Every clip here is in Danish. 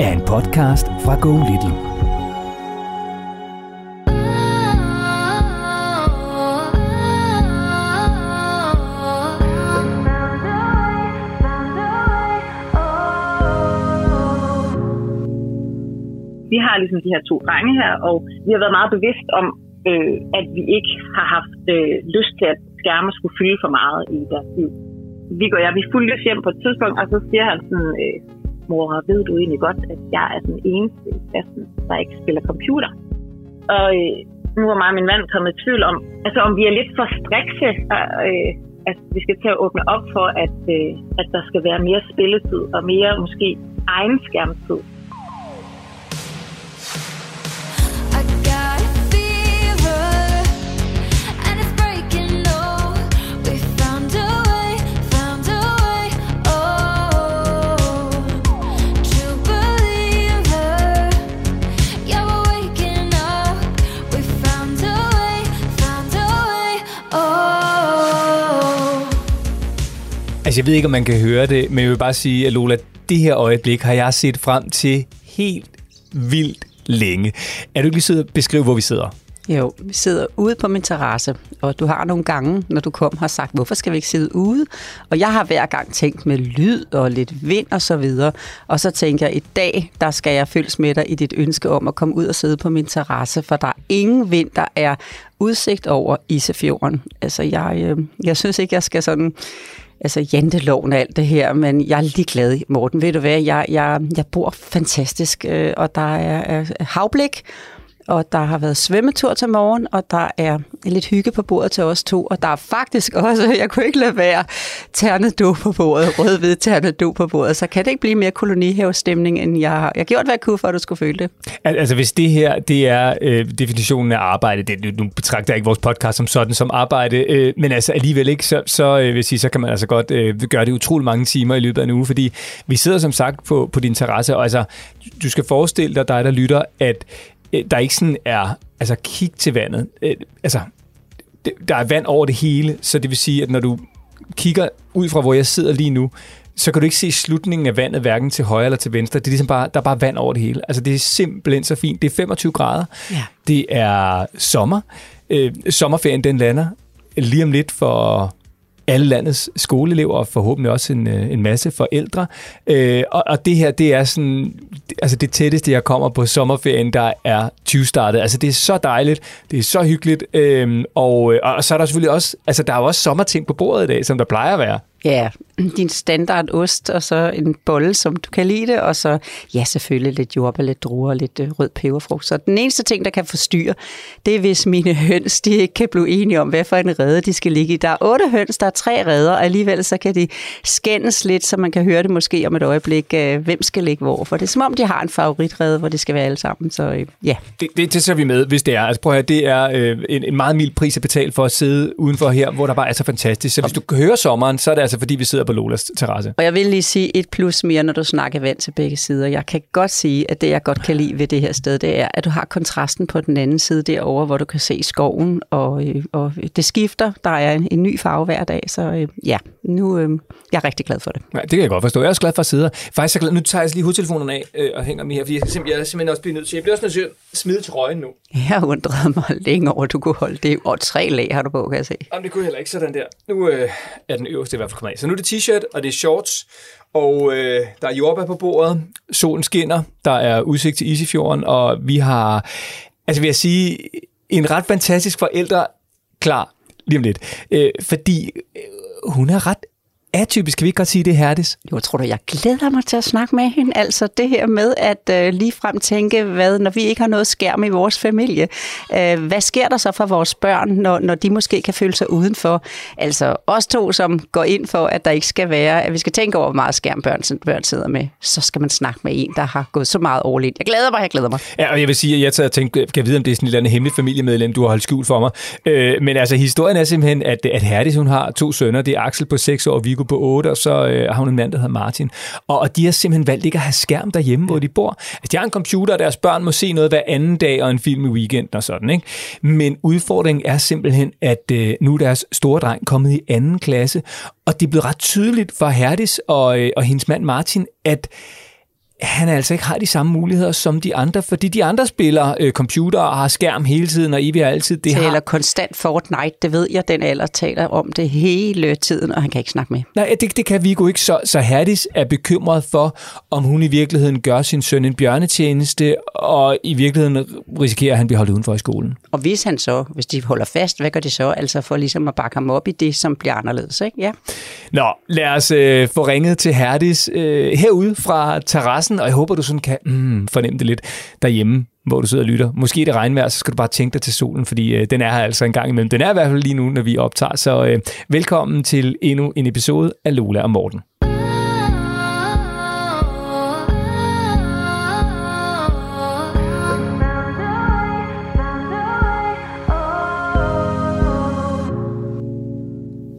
er en podcast fra Go Little. Vi har ligesom de her to drenge her, og vi har været meget bevidst om, øh, at vi ikke har haft øh, lyst til, at skærme skulle fylde for meget i deres liv. Vi går, ja, vi fulgte hjem på et tidspunkt, og så siger han sådan, øh, mor, ved du egentlig godt, at jeg er den eneste i klassen, der ikke spiller computer? Og øh, nu er mig og min mand kommet i tvivl om, altså om vi er lidt for strikse, øh, at vi skal til at åbne op for, at, øh, at der skal være mere spilletid og mere måske egen skærmtid. Altså, jeg ved ikke, om man kan høre det, men jeg vil bare sige, at Lola, det her øjeblik har jeg set frem til helt vildt længe. Er du ikke lige sød at beskrive, hvor vi sidder? Jo, vi sidder ude på min terrasse, og du har nogle gange, når du kom, har sagt, hvorfor skal vi ikke sidde ude? Og jeg har hver gang tænkt med lyd og lidt vind og så videre. Og så tænker jeg, i dag, der skal jeg følges med dig i dit ønske om at komme ud og sidde på min terrasse, for der er ingen vind, der er udsigt over Isefjorden. Altså, jeg, øh, jeg synes ikke, jeg skal sådan altså janteloven og alt det her, men jeg er lige glad, Morten. Ved du hvad, jeg, jeg, jeg bor fantastisk, øh, og der er, er havblik, og der har været svømmetur til morgen, og der er lidt hygge på bordet til os to, og der er faktisk også, jeg kunne ikke lade være, ternedo på bordet, rød-hvid ternedo på bordet, så kan det ikke blive mere kolonihavestemning, end jeg har. Jeg har gjort, hvad jeg kunne, for at du skulle føle det. Al- Altså, hvis det her, det er øh, definitionen af arbejde, det, nu betragter jeg ikke vores podcast som sådan som arbejde, øh, men altså alligevel ikke, så, så øh, vil sige, så kan man altså godt øh, gøre det utrolig mange timer i løbet af en uge, fordi vi sidder som sagt på, på din terrasse, og altså, du skal forestille dig, dig der lytter, at der ikke sådan er, altså kig til vandet, øh, altså, det, der er vand over det hele, så det vil sige, at når du kigger ud fra, hvor jeg sidder lige nu, så kan du ikke se slutningen af vandet, hverken til højre eller til venstre. Det er ligesom bare, der er bare vand over det hele. Altså, det er simpelthen så fint. Det er 25 grader. Ja. Det er sommer. Øh, sommerferien, den lander lige om lidt for alle landets skoleelever, og forhåbentlig også en, øh, en masse forældre. Øh, og, og det her, det er sådan, altså det tætteste, jeg kommer på sommerferien, der er 20 startet. Altså det er så dejligt, det er så hyggeligt, øh, og, og, og så er der selvfølgelig også, altså der er jo også sommerting på bordet i dag, som der plejer at være. Ja, din standard ost, og så en bolle, som du kan lide det, og så, ja, selvfølgelig lidt jordbær, lidt druer og lidt øh, rød peberfrugt. Så den eneste ting, der kan forstyrre, det er, hvis mine høns, de ikke kan blive enige om, hvad for en rede de skal ligge i. Der er otte høns, der er tre redder, og alligevel så kan de skændes lidt, så man kan høre det måske om et øjeblik, øh, hvem skal ligge hvor. For det er som om, de har en favoritrede, hvor det skal være alle sammen. Så øh, ja, Det, det, det tager vi med, hvis det er. Altså prøv at høre, det er øh, en, en meget mild pris at betale for at sidde udenfor her, hvor der bare er så fantastisk. Så hvis du kan høre sommeren, så er det altså fordi, vi sidder på Lolas terrasse. Og jeg vil lige sige et plus mere, når du snakker vand til begge sider. Jeg kan godt sige, at det, jeg godt kan lide ved det her sted, det er, at du har kontrasten på den anden side derovre, hvor du kan se skoven, og, øh, og det skifter. Der er en, en ny farve hver dag, så øh, ja, nu øh, jeg er rigtig glad for det. Ja, det kan jeg godt forstå. Jeg er også glad for at sidde her. Faktisk er jeg glad. Nu tager jeg lige hovedtelefonerne af øh, og hænger dem her, fordi jeg, simpelthen, jeg er simpelthen også blevet nødt til. Jeg bliver også nødt til at smide trøjen nu. Jeg undrede mig længe over, at du kunne holde det. Og tre lag har du på, kan jeg se. Jamen, det kunne jeg heller ikke sådan der. Nu øh, er den øverste i hvert fald kommet af. Så nu er det t-shirt, og det er shorts, og øh, der er jordbær på bordet. Solen skinner, der er udsigt til Isefjorden, og vi har... Altså vil jeg sige, en ret fantastisk forældre klar lige om lidt. Øh, fordi øh, hun er ret atypisk, kan vi ikke godt sige det, Herdis? Jo, tror du, jeg glæder mig til at snakke med hende. Altså det her med at øh, ligefrem tænke, hvad, når vi ikke har noget skærm i vores familie, øh, hvad sker der så for vores børn, når, når de måske kan føle sig udenfor? Altså os to, som går ind for, at der ikke skal være, at vi skal tænke over, hvor meget skærm børn, børn sidder med, så skal man snakke med en, der har gået så meget all in. Jeg glæder mig, jeg glæder mig. Ja, og jeg vil sige, at jeg tager og tænkte, kan jeg vide, om det er sådan et eller andet hemmeligt familiemedlem, du har holdt skjult for mig. Øh, men altså, historien er simpelthen, at, at Herdis, hun har to sønner. Det er Axel på 6 år og Viggo på 8, og så øh, har hun en mand, der hedder Martin. Og, og de har simpelthen valgt ikke at have skærm derhjemme, hvor de bor. Altså, de har en computer, og deres børn må se noget hver anden dag, og en film i weekenden og sådan, ikke? Men udfordringen er simpelthen, at øh, nu er deres store dreng kommet i anden klasse, og det er blevet ret tydeligt for Herdis og, øh, og hendes mand Martin, at han altså ikke har de samme muligheder som de andre, fordi de andre spiller øh, computer og har skærm hele tiden, og evigt og altid. Det taler har... konstant Fortnite, det ved jeg, den alder taler om det hele tiden, og han kan ikke snakke med. Nej, det, det kan Viggo ikke. Så, så Herdis er bekymret for, om hun i virkeligheden gør sin søn en bjørnetjeneste, og i virkeligheden risikerer, at han bliver holdt udenfor i skolen. Og hvis han så, hvis de holder fast, hvad gør de så? Altså for ligesom at bakke ham op i det, som bliver anderledes, ikke? Ja. Nå, lad os øh, få ringet til Herdis øh, herude fra terrassen, og jeg håber, du sådan kan mm, fornemme det lidt derhjemme, hvor du sidder og lytter. Måske er det regnvejr, så skal du bare tænke dig til solen, fordi øh, den er her altså en gang imellem. Den er i hvert fald lige nu, når vi optager. Så øh, velkommen til endnu en episode af Lola og Morten.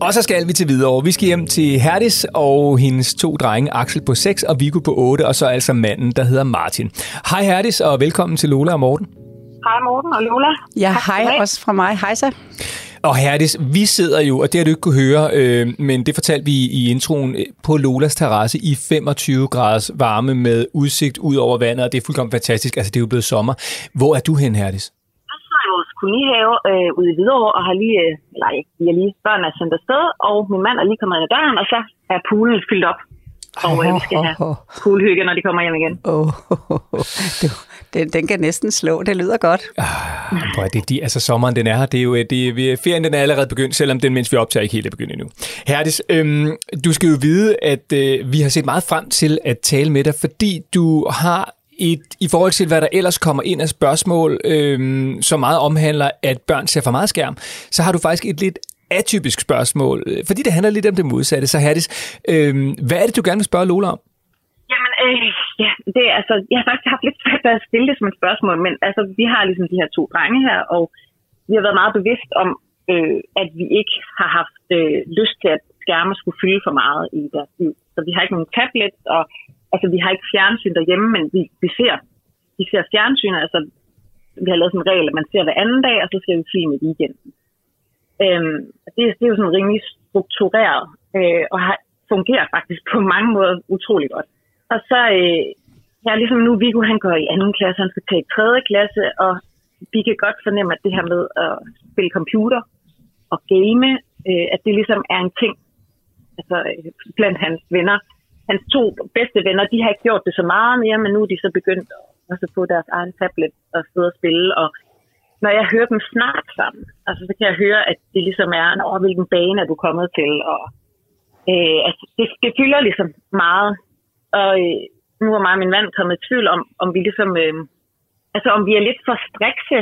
Og så skal vi til videre. Vi skal hjem til Herdis og hendes to drenge, Axel på 6 og Viggo på 8, og så altså manden, der hedder Martin. Hej Herdis, og velkommen til Lola og Morten. Hej Morten og Lola. Ja, Tak hej også fra mig. Hej så. Og Herdis, vi sidder jo, og det har du ikke kunne høre, øh, men det fortalte vi i introen, øh, på Lolas terrasse i 25 graders varme med udsigt ud over vandet, og det er fuldkommen fantastisk. Altså, det er jo blevet sommer. Hvor er du hen, Herdis? Jeg kolonihave øh, ude i Hvidovre, og har lige, øh, eller er lige, børn er sendt afsted, og min mand er lige kommet ind ad døren, og så er poolen fyldt op. Og øh, vi skal have poolhygge, når de kommer hjem igen. Oh, du, den, den kan næsten slå. Det lyder godt. Prøv, at det, de, altså sommeren, den er her. Det er jo, øh, det, vi- ferien den er allerede begyndt, selvom den, mens vi optager, ikke helt er begyndt endnu. Herdis, øhm, du skal jo vide, at øh, vi har set meget frem til at tale med dig, fordi du har et, i forhold til, hvad der ellers kommer ind af spørgsmål, øhm, som meget omhandler, at børn ser for meget skærm, så har du faktisk et lidt atypisk spørgsmål, fordi det handler lidt om det modsatte. Så Herdis, øhm, hvad er det, du gerne vil spørge Lola om? Jamen, øh, ja, det er altså, jeg har faktisk haft lidt svært ved at stille det som et spørgsmål, men altså, vi har ligesom de her to drenge her, og vi har været meget bevidst om, øh, at vi ikke har haft øh, lyst til, at skærme skulle fylde for meget i deres liv. Så vi har ikke nogen tablet, og altså, vi har ikke fjernsyn derhjemme, men vi, vi ser, vi ser fjernsyn, altså, vi har lavet sådan en regel, at man ser hver anden dag, og så ser vi film i weekenden. Øhm, det, det er jo sådan rimelig struktureret, øh, og har, fungerer faktisk på mange måder utrolig godt. Og så øh, ja, ligesom nu, Viggo han går i anden klasse, han skal tage i tredje klasse, og vi kan godt fornemme, at det her med at spille computer og game, øh, at det ligesom er en ting altså, øh, blandt hans venner. Hans to bedste venner, de har ikke gjort det så meget mere, men nu er de så begyndt at også få deres egen tablet og sidde og spille, og når jeg hører dem snakke sammen, altså, så kan jeg høre, at det ligesom er, over hvilken bane er du kommet til, og øh, altså, det, det fylder ligesom meget. Og øh, nu er mig og min mand kommet i tvivl om, om vi ligesom, øh, altså om vi er lidt for strikse,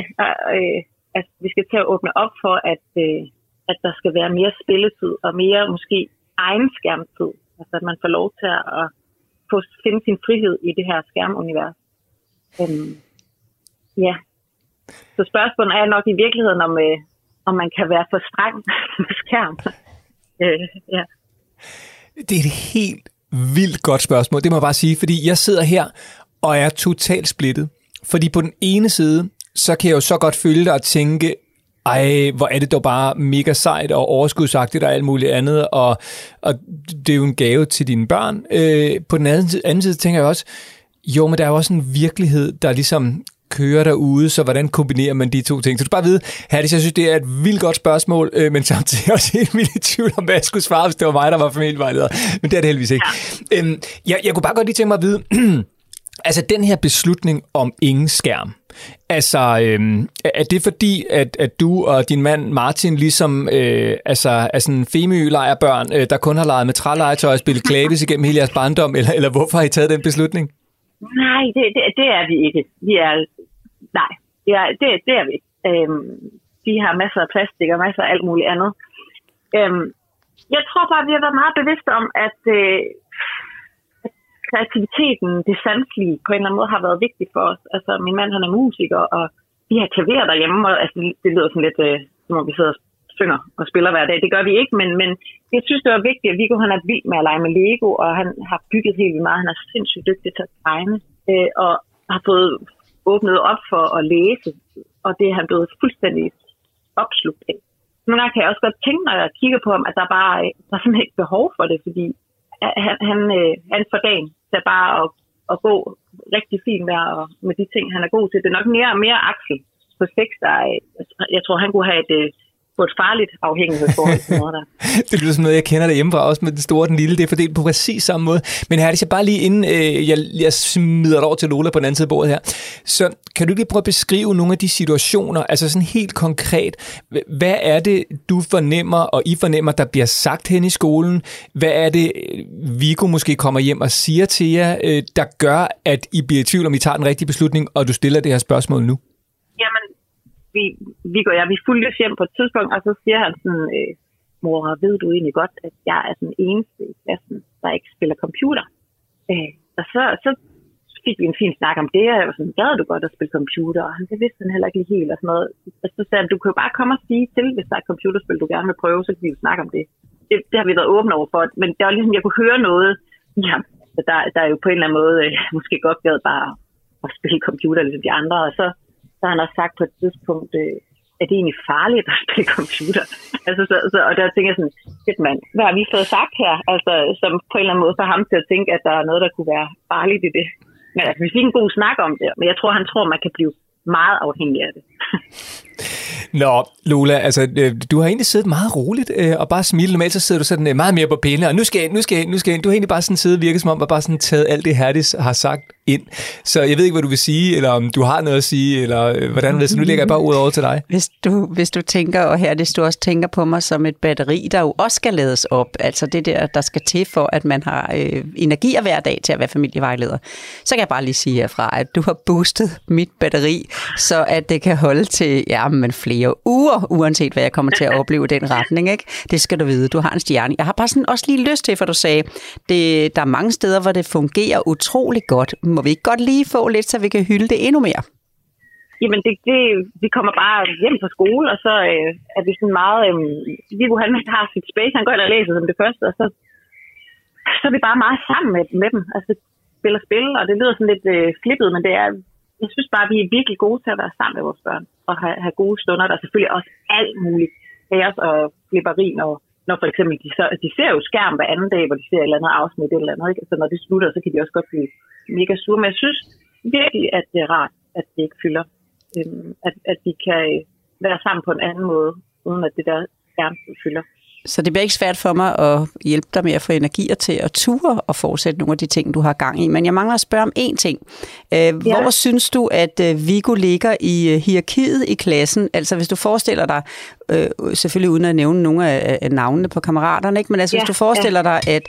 øh, altså, vi skal til at åbne op for, at, øh, at der skal være mere spilletid, og mere måske egen skærmtid. Altså at man får lov til at få, finde sin frihed i det her skærmunivers. Øhm, ja, så spørgsmålet er nok i virkeligheden, om, øh, om man kan være for streng med skærm. øh, ja. Det er et helt vildt godt spørgsmål, det må jeg bare sige, fordi jeg sidder her og er totalt splittet. Fordi på den ene side, så kan jeg jo så godt følge dig og tænke, ej, hvor er det dog bare mega sejt og overskudsagtigt og alt muligt andet, og, og det er jo en gave til dine børn. Øh, på den anden, side- anden side tænker jeg også, jo, men der er jo også en virkelighed, der ligesom kører derude, så hvordan kombinerer man de to ting? Så du skal bare vide, Herdis, jeg synes, det er et vildt godt spørgsmål, øh, men samtidig også helt vildt i tvivl om, hvad jeg skulle svare, hvis det var mig, der var familievejleder. Men det er det heldigvis ikke. Øhm, jeg, jeg kunne bare godt lige tænke mig at vide, altså den her beslutning om ingen skærm, Altså, øhm, er det fordi, at, at du og din mand Martin ligesom øh, altså, er sådan femø-lejerbørn, øh, der kun har leget med trælegetøj og spillet klavis igennem hele jeres barndom, eller, eller hvorfor har I taget den beslutning? Nej, det, det, det er vi ikke. Vi er, nej, ja, det, det er vi ikke. Øhm, de har masser af plastik og masser af alt muligt andet. Øhm, jeg tror bare, vi har været meget bevidste om, at, øh, at kreativiteten, det sanselige, på en eller anden måde har været vigtigt for os. Altså, min mand, han er musiker, og vi har klaver derhjemme, og altså, det, lyder sådan lidt, øh, som om vi sidder og synger og spiller hver dag. Det gør vi ikke, men, men jeg synes, det var vigtigt, at Viggo han er vild med at lege med Lego, og han har bygget helt vildt meget. Han er sindssygt dygtig til at tegne, øh, og har fået åbnet op for at læse, og det er han blevet fuldstændig opslugt af. Nogle gange kan jeg også godt tænke, når jeg kigger på ham, at der bare der er simpelthen ikke behov for det, fordi han, han, øh, han for dagen til bare at, at gå rigtig fint der, og med de ting, han er god til. Det er nok mere og mere Axel på sex, der jeg tror, han kunne have et, øh, på et farligt afhængighedsforhold noget der. det lyder som noget, jeg kender derhjemmefra, også med den store og den lille. Det er fordelt på præcis samme måde. Men her jeg bare lige inden øh, jeg, jeg smider det over til Lola på den anden side af bordet her, så kan du lige prøve at beskrive nogle af de situationer, altså sådan helt konkret, hvad er det, du fornemmer, og I fornemmer, der bliver sagt hen i skolen? Hvad er det, Viggo måske kommer hjem og siger til jer, øh, der gør, at I bliver i tvivl om, I tager den rigtige beslutning, og du stiller det her spørgsmål nu? Jamen, vi, vi går ja, vi fulgte hjem på et tidspunkt, og så siger han sådan, øh, mor, ved du egentlig godt, at jeg er den eneste i klassen, der ikke spiller computer? Øh, og så, så fik vi en fin snak om det, og jeg var sådan, gad du godt at spille computer? Og han, det vidste han heller ikke helt, og sådan noget. Og så sagde han, du kan jo bare komme og sige til, hvis der er et computerspil, du gerne vil prøve, så kan vi jo snakke om det. Det, det har vi været åbne over for, men det var ligesom, jeg kunne høre noget i ham. Så der, der er jo på en eller anden måde øh, måske godt gad bare at spille computer ligesom de andre, og så så har han også sagt på et tidspunkt, øh, er det egentlig farligt at spille computer. altså, så, så, og der tænker jeg sådan, shit mand, hvad har vi fået sagt her? Altså, som på en eller anden måde for ham til at tænke, at der er noget, der kunne være farligt i det. Men altså, vi fik en god snak om det, men jeg tror, han tror, man kan blive meget afhængig af det. Nå, Lola, altså, øh, du har egentlig siddet meget roligt øh, og bare smilet. Normalt så sidder du sådan øh, meget mere på pæne, og nu skal jeg ind, nu skal jeg ind, nu skal jeg ind. Du har egentlig bare sådan siddet og virket som om, at bare sådan taget alt det Herdis har sagt ind. Så jeg ved ikke, hvad du vil sige, eller om du har noget at sige, eller øh, hvordan det. Så nu lægger jeg bare ud over til dig. Hvis du, hvis du tænker, og her det du også tænker på mig som et batteri, der jo også skal lades op, altså det der, der skal til for, at man har øh, energier hver dag til at være familievejleder, så kan jeg bare lige sige herfra, at du har boostet mit batteri, så at det kan holde til ja, men flere uger, uanset hvad jeg kommer til at opleve i den retning. Ikke? Det skal du vide. Du har en stjerne. Jeg har bare sådan også lige lyst til, for du sagde, det, der er mange steder, hvor det fungerer utrolig godt. Må vi ikke godt lige få lidt, så vi kan hylde det endnu mere? Jamen, det, det, vi kommer bare hjem fra skole, og så øh, er vi sådan meget... Øh, Viggo, han har sit space, han går ind og læser som det første, og så, så er vi bare meget sammen med, med dem. Altså, spiller spil, og det lyder sådan lidt øh, flippet, men det er, jeg synes bare, vi er virkelig gode til at være sammen med vores børn, og have, have gode stunder. Der er selvfølgelig også alt muligt kaos og flipperi, når, når for eksempel de, så, de ser jo skærm hver anden dag, hvor de ser et eller andet afsnit eller andet, ikke? så når det slutter, så kan de også godt blive mega sure. Men jeg synes virkelig, at det er rart, at det ikke fylder. Øhm, at, at de kan være sammen på en anden måde, uden at det der skærm fylder. Så det bliver ikke svært for mig at hjælpe dig med at få energier til at ture og fortsætte nogle af de ting, du har gang i. Men jeg mangler at spørge om én ting. Øh, ja. Hvor synes du, at øh, Viggo ligger i øh, hierarkiet i klassen? Altså hvis du forestiller dig, øh, selvfølgelig uden at nævne nogle af, af navnene på kammeraterne, ikke? men altså ja. hvis du forestiller ja. dig, at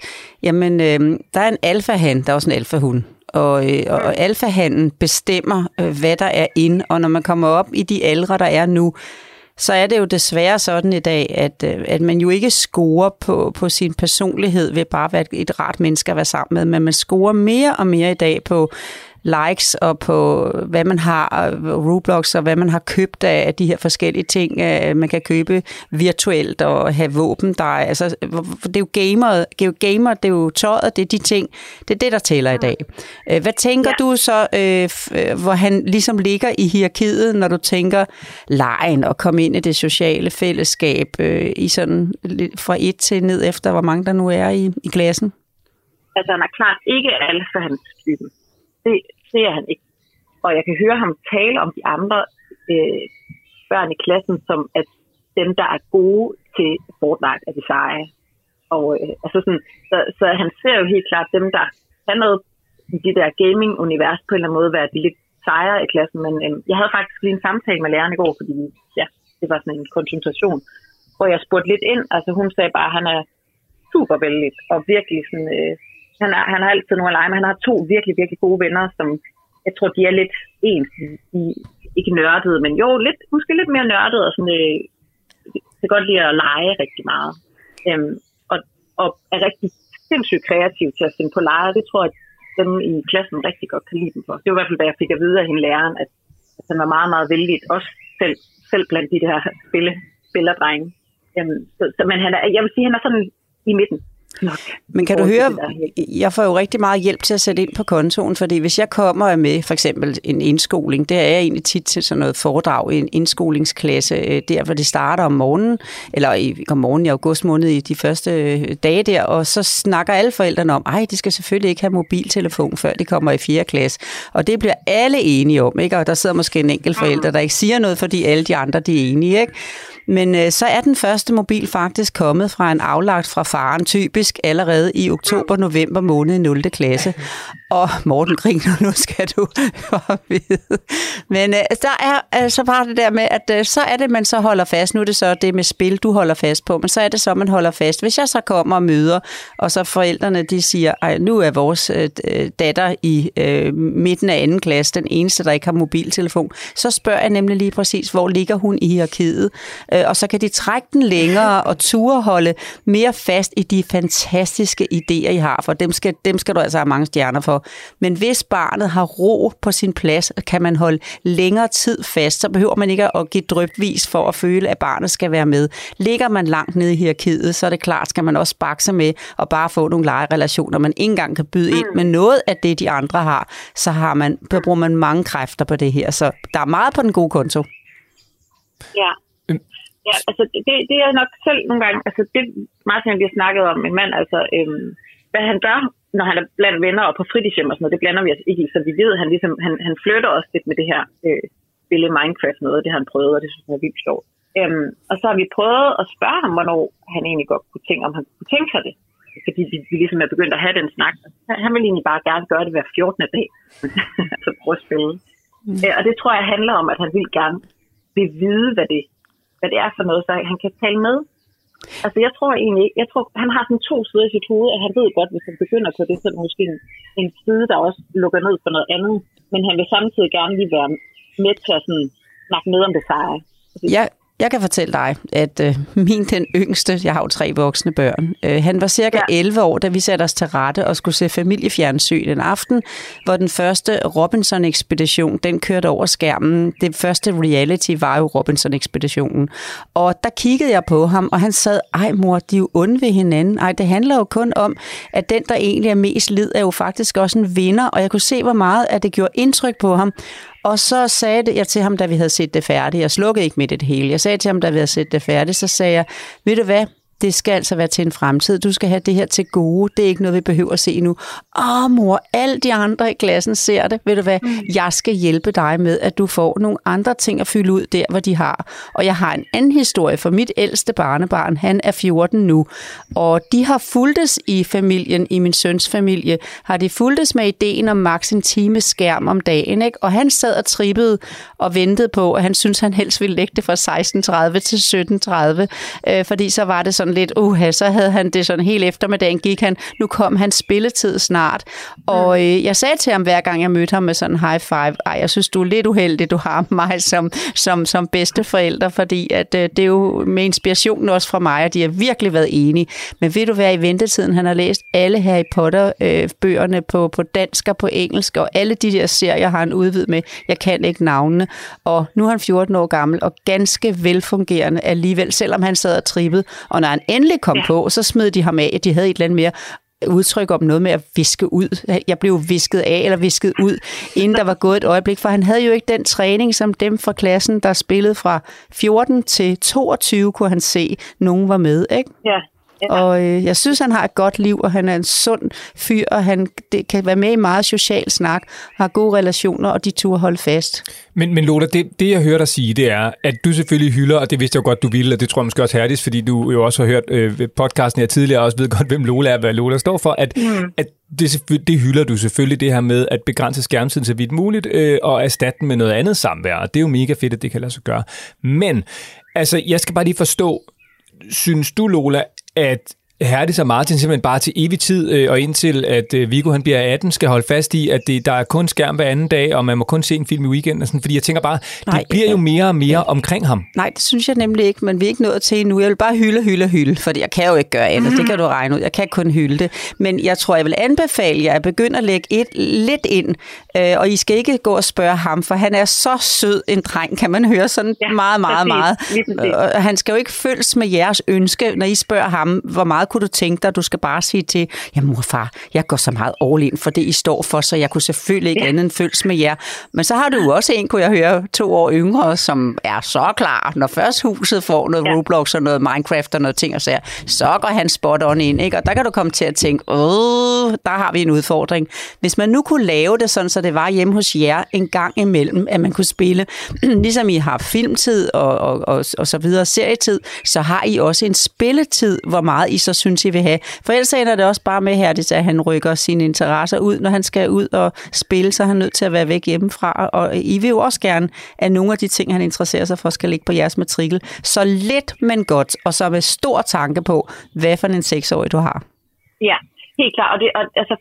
jamen, øh, der er en alfahan, der er også en alfahund, og, øh, og alfahanden bestemmer, øh, hvad der er ind, og når man kommer op i de aldre, der er nu, så er det jo desværre sådan i dag, at, øh, at man jo ikke scorer på, på sin personlighed ved bare at være et rart menneske at være sammen med, men man scorer mere og mere i dag på likes og på, hvad man har, Roblox og hvad man har købt af de her forskellige ting, øh, man kan købe virtuelt og have våben. Der er, altså, det er jo gamer, det er jo gamer, det er jo tøjet, det er de ting, det er det, der tæller i dag. Øh, hvad tænker ja. du så, øh, hvor han ligesom ligger i hierarkiet, når du tænker lejen og komme ind i det sociale fællesskab i sådan fra et til ned efter, hvor mange der nu er i, i klassen? Altså, han er klart ikke alfa hans typen det ser han ikke. Og jeg kan høre ham tale om de andre øh, børn i klassen, som at dem, der er gode til Fortnite, er de seje. Og øh, altså sådan, så, så han ser jo helt klart dem, der kan noget i det der gaming-univers på en eller anden måde være de lidt sejre i klassen, men øh, jeg havde faktisk lige en samtale med læreren i går, fordi ja, det var sådan en konsultation, hvor jeg spurgte lidt ind. Altså hun sagde bare, at han er super vældig og virkelig sådan, øh, han, er, han har altid nogle at lege med. Han har to virkelig, virkelig gode venner, som jeg tror, de er lidt ens. De, ikke nørdede, men jo, lidt, måske lidt mere nørdede og sådan, øh, kan godt lide at lege rigtig meget. Øhm, og, og er rigtig sindssygt kreativ til at finde på lege. Det tror jeg, at dem i klassen rigtig godt kan lide dem for. Det var i hvert fald, da jeg fik at vide af hende læreren, at, at han var meget, meget vældig. Også selv, selv blandt de der spille, spillerdrenge. Øhm, så, så, men han er, jeg vil sige, at han er sådan i midten. Nok. Men kan du høre, jeg får jo rigtig meget hjælp til at sætte ind på kontoen, fordi hvis jeg kommer er med for eksempel en indskoling, det er jeg egentlig tit til sådan noget foredrag i en indskolingsklasse, øh, der hvor det starter om morgenen, eller i, om morgenen i august måned i de første øh, dage der, og så snakker alle forældrene om, ej, de skal selvfølgelig ikke have mobiltelefon, før de kommer i 4. klasse. Og det bliver alle enige om, ikke? Og der sidder måske en enkelt forælder, der ikke siger noget, fordi alle de andre de er enige, ikke? Men øh, så er den første mobil faktisk kommet fra en aflagt fra faren, typisk allerede i oktober-november måned i 0. klasse. Og Morten griner, nu skal du vide. Men øh, der er altså bare det der med, at øh, så er det, man så holder fast. Nu er det så det med spil, du holder fast på, men så er det så, man holder fast. Hvis jeg så kommer og møder, og så forældrene, de siger, at nu er vores øh, øh, datter i øh, midten af anden klasse, den eneste, der ikke har mobiltelefon, så spørger jeg nemlig lige præcis, hvor ligger hun i hierarkiet? Øh, og så kan de trække den længere og ture holde mere fast i de fantastiske idéer, I har, for dem skal, dem skal du altså have mange stjerner for. Men hvis barnet har ro på sin plads, kan man holde længere tid fast, så behøver man ikke at give drøbvis for at føle, at barnet skal være med. Ligger man langt nede i hierarkiet, så er det klart, skal man også bakse med og bare få nogle legerelationer, man ikke engang kan byde ind med noget af det, de andre har, så har man, så bruger man mange kræfter på det her. Så der er meget på den gode konto. Ja. Ja, altså det, det er nok selv nogle gange, altså det Martin vi har snakket om, min mand, altså øhm, hvad han gør, når han er blandt venner og på fritidshjem og sådan noget, det blander vi os ikke i, så vi ved, at han ligesom, han, han flytter også lidt med det her øh, spille Minecraft noget, det har han prøvet, og det synes jeg er vildt sjovt. Øhm, og så har vi prøvet at spørge ham, hvornår han egentlig godt kunne tænke, om han kunne tænke sig det. Fordi vi, vi ligesom er begyndt at have den snak. Han, han vil egentlig bare gerne gøre det hver 14. dag. altså prøve at spille. Mm. Øh, og det tror jeg handler om, at han vil gerne vil vide, hvad det, hvad det er for noget, så han kan tale med. Altså jeg tror egentlig ikke, jeg tror, han har sådan to sider i sit hoved, at han ved godt, hvis han begynder på det, så er det måske en, en side, der også lukker ned for noget andet. Men han vil samtidig gerne lige være med til at sådan, snakke med om det seje. Ja jeg kan fortælle dig, at øh, min den yngste, jeg har jo tre voksne børn, øh, han var cirka Ja. 11 år, da vi satte os til rette og skulle se familiefjernsyn en aften, hvor den første Robinson-ekspedition, den kørte over skærmen. Det første reality var jo Robinson-ekspeditionen. Og der kiggede jeg på ham, og han sad, ej mor, de er jo onde ved hinanden. Ej, det handler jo kun om, at den, der egentlig er mest lid, er jo faktisk også en vinder, og jeg kunne se, hvor meget at det gjorde indtryk på ham. Og så sagde jeg til ham, da vi havde set det færdigt. Jeg slukkede ikke midt i det hele. Jeg sagde til ham, da vi havde set det færdigt, så sagde jeg, ved du hvad, det skal altså være til en fremtid. Du skal have det her til gode. Det er ikke noget, vi behøver at se nu. Åh, mor, alle de andre i klassen ser det. Ved du hvad, jeg skal hjælpe dig med, at du får nogle andre ting at fylde ud der, hvor de har. Og jeg har en anden historie for mit ældste barnebarn. Han er 14 nu. Og de har fulgtes i familien, i min søns familie, har de fulgtes med ideen om maks en time skærm om dagen. Ikke? Og han sad og trippede og ventede på, at han synes han helst ville lægge det fra 16.30 til 17.30. Øh, fordi så var det sådan lidt, uha, så havde han det sådan hele eftermiddagen gik han, nu kom hans spilletid snart. Og øh, jeg sagde til ham, hver gang jeg mødte ham med sådan en high five, ej, jeg synes, du er lidt uheldig, du har mig som, som, som bedste forælder, fordi at, øh, det er jo med inspirationen også fra mig, og de har virkelig været enige. Men ved du hvad, i ventetiden, han har læst alle Harry Potter-bøgerne på, på dansk og på engelsk, og alle de der serier har han udvidet med. Jeg kan ikke navnene. Og nu er han 14 år gammel, og ganske velfungerende alligevel, selvom han sad og trippede. Og når han endelig kom ja. på, så smed de ham af. De havde et eller andet mere udtryk om noget med at viske ud. Jeg blev visket af eller visket ud, inden der var gået et øjeblik, for han havde jo ikke den træning, som dem fra klassen, der spillede fra 14 til 22, kunne han se, nogen var med, ikke? Ja, Og øh, jeg synes, han har et godt liv, og han er en sund fyr, og han det, kan være med i meget social snak, har gode relationer, og de turde holde fast. Men, men Lola, det, det jeg hører dig sige, det er, at du selvfølgelig hylder, og det vidste jeg jo godt, du ville, og det tror jeg måske også Herdis, fordi du jo også har hørt øh, podcasten her tidligere, og også ved godt, hvem Lola er, hvad Lola står for, at, mm. at det, det hylder du selvfølgelig, det her med at begrænse skærmtiden så vidt muligt, øh, og erstatte den med noget andet samvær, og det er jo mega fedt, at det kan lade sig gøre. Men, altså, jeg skal bare lige forstå, synes du, Lola, at Herdis og Martin simpelthen bare til evig tid, øh, og indtil at øh, Viggo han bliver 18, skal holde fast i, at det, der er kun skærm hver anden dag, og man må kun se en film i weekenden. og Sådan, fordi jeg tænker bare, Nej, det bliver jo mere og mere omkring ham. Nej, det synes jeg nemlig ikke, men vi er ikke nået til endnu. Jeg vil bare hylde, hylde, hylde, fordi jeg kan jo ikke gøre andet. Det kan du regne ud. Jeg kan kun hylde det. Men jeg tror, jeg vil anbefale jer at begynde at lægge et lidt ind, øh, og I skal ikke gå og spørge ham, for han er så sød en dreng, kan man høre sådan ja, Ja, meget, meget, præcis. meget. Og han skal jo ikke følges med jeres ønske, når I spørger ham, hvor meget kunne du tænke dig, du skal bare sige til, ja mor far, jeg går så meget all in for det, I står for, så jeg kunne selvfølgelig ikke ja. andet end følges med jer. Men så har du jo også en, kunne jeg høre, to år yngre, som er så klar, når først huset får noget ja. Roblox og noget Minecraft og noget ting og sager, så går han spot on ind, ikke? Og der kan du komme til at tænke, åh, der har vi en udfordring. Hvis man nu kunne lave det sådan, så det var hjemme hos jer en gang imellem, at man kunne spille, ligesom I har filmtid og, og, og, og så videre, serietid, så har I også en spilletid, hvor meget I så synes, I vil have. For ellers ender det også bare med her, at han rykker sine interesser ud, når han skal ud og spille, så er han nødt til at være væk hjemmefra. Og I vil jo også gerne, at nogle af de ting, han interesserer sig for, skal ligge på jeres matrikel. Så lidt, men godt, og så med stor tanke på, hvad for en seksårig du har. Ja, helt klart. Og det, og, altså,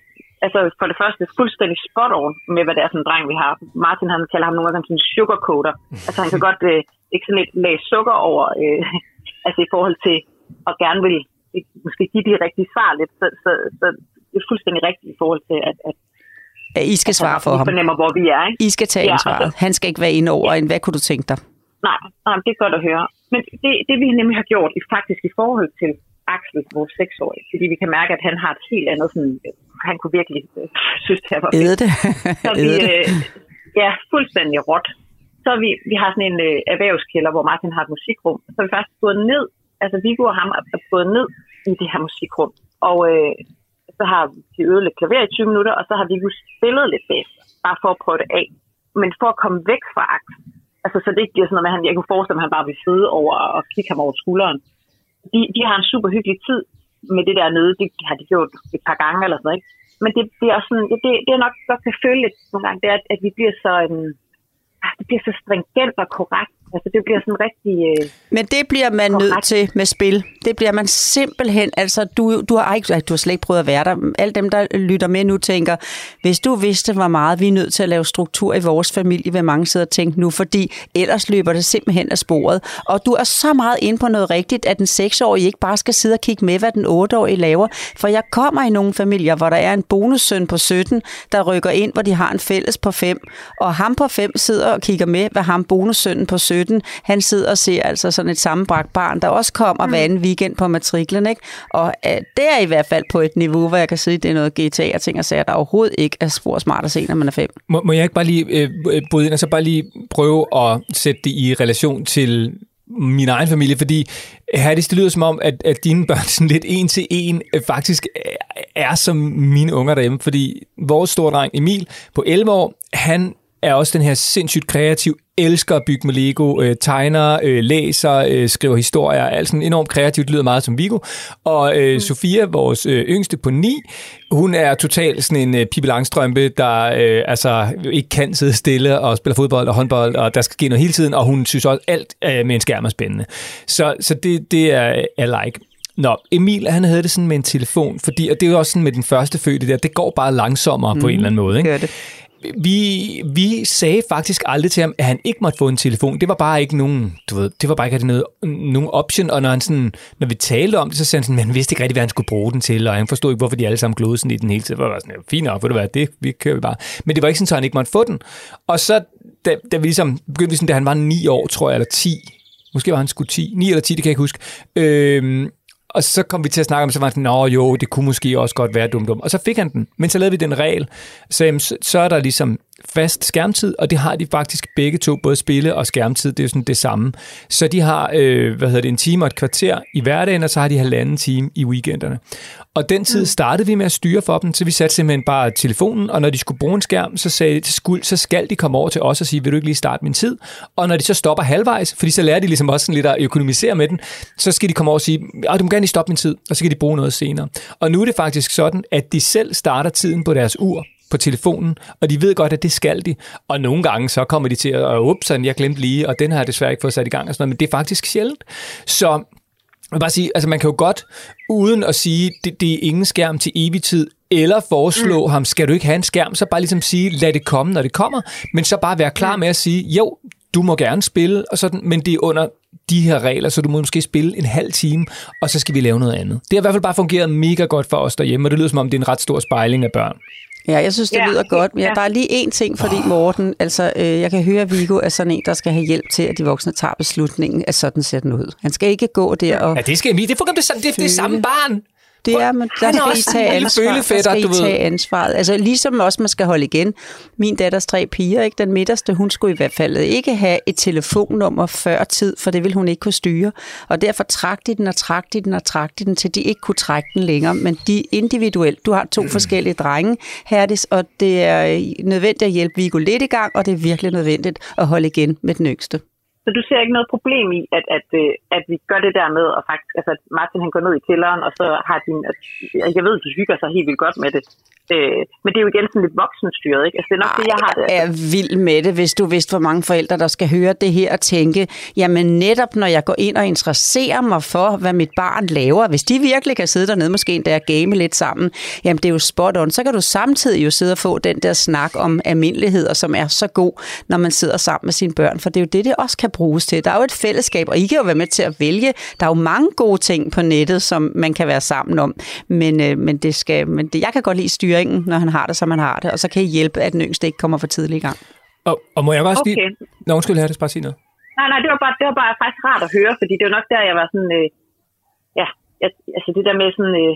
altså for det første fuldstændig spot on med, hvad det er for en dreng, vi har. Martin han kalder ham nogle gange sådan en sugarcoater. Altså han kan godt øh, ikke sådan lidt lage sukker over, øh, altså i forhold til at gerne vil måske give de rigtige svar lidt. Så, så, så det er fuldstændig rigtigt i forhold til, at, at I skal svare for ham. fornemmer, hvor vi er. Ikke? I skal tage Ja, ansvaret. altså- Han skal ikke være inde over en. Hvad kunne du tænke dig? Nej, nej, det er godt at høre. Men det, det vi nemlig har gjort, i faktisk i forhold til Axel, vores seksårige, fordi vi kan mærke, at han har et helt andet sådan, han kunne virkelig øh, synes, det var fedt. Æde det. Så vi, øh, ja, fuldstændig råt. Så vi, vi har sådan en øh, erhvervskælder, hvor Martin har et musikrum. Så vi faktisk gået ned, altså Viggo og ham altså er gået ned i det her musikrum. Og øh, så har vi øvet lidt klaver i 20 minutter, og så har Viggo spillet lidt bagefter, bare for at prøve det af. Men for at komme væk fra Axel, altså så det ikke bliver sådan noget med, at han, jeg kunne forestille mig, at han bare vil sidde over og kigge ham over skulderen. De, de har en super hyggelig tid med det der nede. Det har de gjort et par gange eller sådan noget. Ikke? Men det, det er også sådan, det, det er nok godt kan føle lidt nogle gange, det er, at, at vi bliver så, um, det bliver så stringent og korrekt. Altså det bliver sådan rigtig... Øh, Men det bliver man Korrekt. nødt til med spil. Det bliver man simpelthen. Altså, du, du, har ikke, du har slet ikke prøvet at være der. Alle dem, der lytter med nu, tænker, hvis du vidste, hvor meget vi er nødt til at lave struktur i vores familie, vil mange sidde og tænke nu, fordi ellers løber det simpelthen af sporet. Og du er så meget inde på noget rigtigt, at den seksårige ikke bare skal sidde og kigge med, hvad den otteårige laver. For jeg kommer i nogle familier, hvor der er en bonussøn på 17, der rykker ind, hvor de har en fælles på 5. Og ham på 5 sidder og kigger med, hvad ham bonussønnen på 17, han sidder og ser altså sådan et sammenbragt barn, der også kommer mm. hver anden weekend på matriklen. Ikke? Og øh, det er i hvert fald på et niveau, hvor jeg kan sige, at det er noget GTA og ting og sager, der overhovedet ikke er spor smart at se, når man er 5. Må, må jeg ikke bare lige øh, øh, bryde ind og så bare lige prøve at sætte det i relation til min egen familie, fordi Herdis, det lyder som om, at, at dine børn sådan lidt en til en øh, faktisk er som mine unger derhjemme, fordi vores store dreng Emil på 11 år, han er også den her sindssygt kreativ, elsker at bygge med Lego, øh, tegner, øh, læser, øh, skriver historier, alt sådan enormt kreativt, lyder meget som Vigo. Og øh, mm. Sofia, vores øh, yngste på 9, hun er totalt sådan en øh, Pippi Langstrømpe, der øh, altså ikke kan sidde stille og spille fodbold og håndbold, og der skal ske noget hele tiden, og hun synes også, alt øh, med en skærm er spændende. Så, så det, det er er like. Nå, Emil, han havde det sådan med en telefon, fordi, og det er jo også sådan med den første fødte der, det går bare langsommere mm. på en eller anden måde. Ikke? Gør det vi, vi sagde faktisk aldrig til ham, at han ikke måtte få en telefon. Det var bare ikke nogen, du ved, det var bare ikke noget, nogen option, og når, han sådan, når vi talte om det, så sagde han sådan, men han vidste ikke rigtig, hvad han skulle bruge den til, og han forstod ikke, hvorfor de alle sammen glodede sådan i den hele tid. Det var sådan, fint nok, ved du hvad, det vi kører vi bare. Men det var ikke sådan, at han ikke måtte få den. Og så, da, da vi ligesom, begyndte vi sådan, da han var 9 år, tror jeg, eller 10, måske var han sgu 10, 9 eller 10, det kan jeg ikke huske, øh, og så kom vi til at snakke om, så var han sådan, nå jo, det kunne måske også godt være dum dum. Og så fik han den. Men så lavede vi den regel, så, jamen, så, så er der ligesom fast skærmtid, og det har de faktisk begge to, både spille og skærmtid, det er jo sådan det samme. Så de har, øh, hvad hedder det, en time og et kvarter i hverdagen, og så har de halvanden time i weekenderne. Og den tid startede vi med at styre for dem, så vi satte simpelthen bare telefonen, og når de skulle bruge en skærm, så, sagde de, skuld, så skal de komme over til os og sige, vil du ikke lige starte min tid? Og når de så stopper halvvejs, fordi så lærer de ligesom også sådan lidt at økonomisere med den, så skal de komme over og sige, at du må gerne lige stoppe min tid, og så kan de bruge noget senere. Og nu er det faktisk sådan, at de selv starter tiden på deres ur, på telefonen, og de ved godt, at det skal de. Og nogle gange så kommer de til at, ups, jeg glemte lige, og den har jeg desværre ikke fået sat i gang, og sådan noget, men det er faktisk sjældent. Så vil bare sige, altså man kan jo godt, uden at sige, det, det er ingen skærm til evig tid, eller foreslå mm. ham, skal du ikke have en skærm, så bare ligesom sige, lad det komme, når det kommer, men så bare være klar med at sige, jo, du må gerne spille, og sådan, men det er under de her regler, så du må måske spille en halv time, og så skal vi lave noget andet. Det har i hvert fald bare fungeret mega godt for os derhjemme, og det lyder som om, det er en ret stor spejling af børn. Ja, jeg synes, det Ja, lyder godt, men ja. der er lige én ting, fordi Morten, altså øh, jeg kan høre, at Viggo er sådan en, der skal have hjælp til, at de voksne tager beslutningen, at sådan ser den ud. Han skal ikke gå der og... Ja, det skal vi. Det er det, det, det, det er samme barn. Det er, men der er skal I tage ansvar. Der skal I tage ansvaret. Altså ligesom også, man skal holde igen. Min datters tre piger, ikke? den midterste, hun skulle i hvert fald ikke have et telefonnummer før tid, for det ville hun ikke kunne styre. Og derfor trak de den og trak de den og trak de den, til de ikke kunne trække den længere. Men de individuelt. Du har to forskellige drenge, Herdis, og det er nødvendigt at hjælpe Viggo lidt i gang, og det er virkelig nødvendigt at holde igen med den yngste. Så du ser ikke noget problem i, at, at, øh, at vi gør det der med, og faktisk, altså at Martin han går ned i kælderen, og så har din, at, jeg ved, de hygger sig helt vildt godt med det. Øh, men det er jo igen sådan lidt voksenstyret, ikke? Altså det er nok det, jeg har det. Jeg er vild med det, hvis du vidste, hvor mange forældre, der skal høre det her og tænke, jamen netop når jeg går ind og interesserer mig for, hvad mit barn laver, hvis de virkelig kan sidde dernede, måske endda og game lidt sammen, jamen det er jo spot on, så kan du samtidig jo sidde og få den der snak om almindeligheder, som er så god, når man sidder sammen med sine børn, for det er jo det, det også kan bruges til. Der er jo et fællesskab, og I kan jo være med til at vælge. Der er jo mange gode ting på nettet, som man kan være sammen om, men, øh, men, det skal, men det, jeg kan godt lide styringen, når han har det, som han har det, og så kan I hjælpe, at den yngste ikke kommer for tidlig i gang. Og, og må jeg også lige... Okay. Nå, undskyld, Herdis, bare sige noget. Nej, nej, det var, bare, det var bare faktisk rart at høre, fordi det var nok der, jeg var sådan, øh, ja, jeg, altså det der med sådan øh,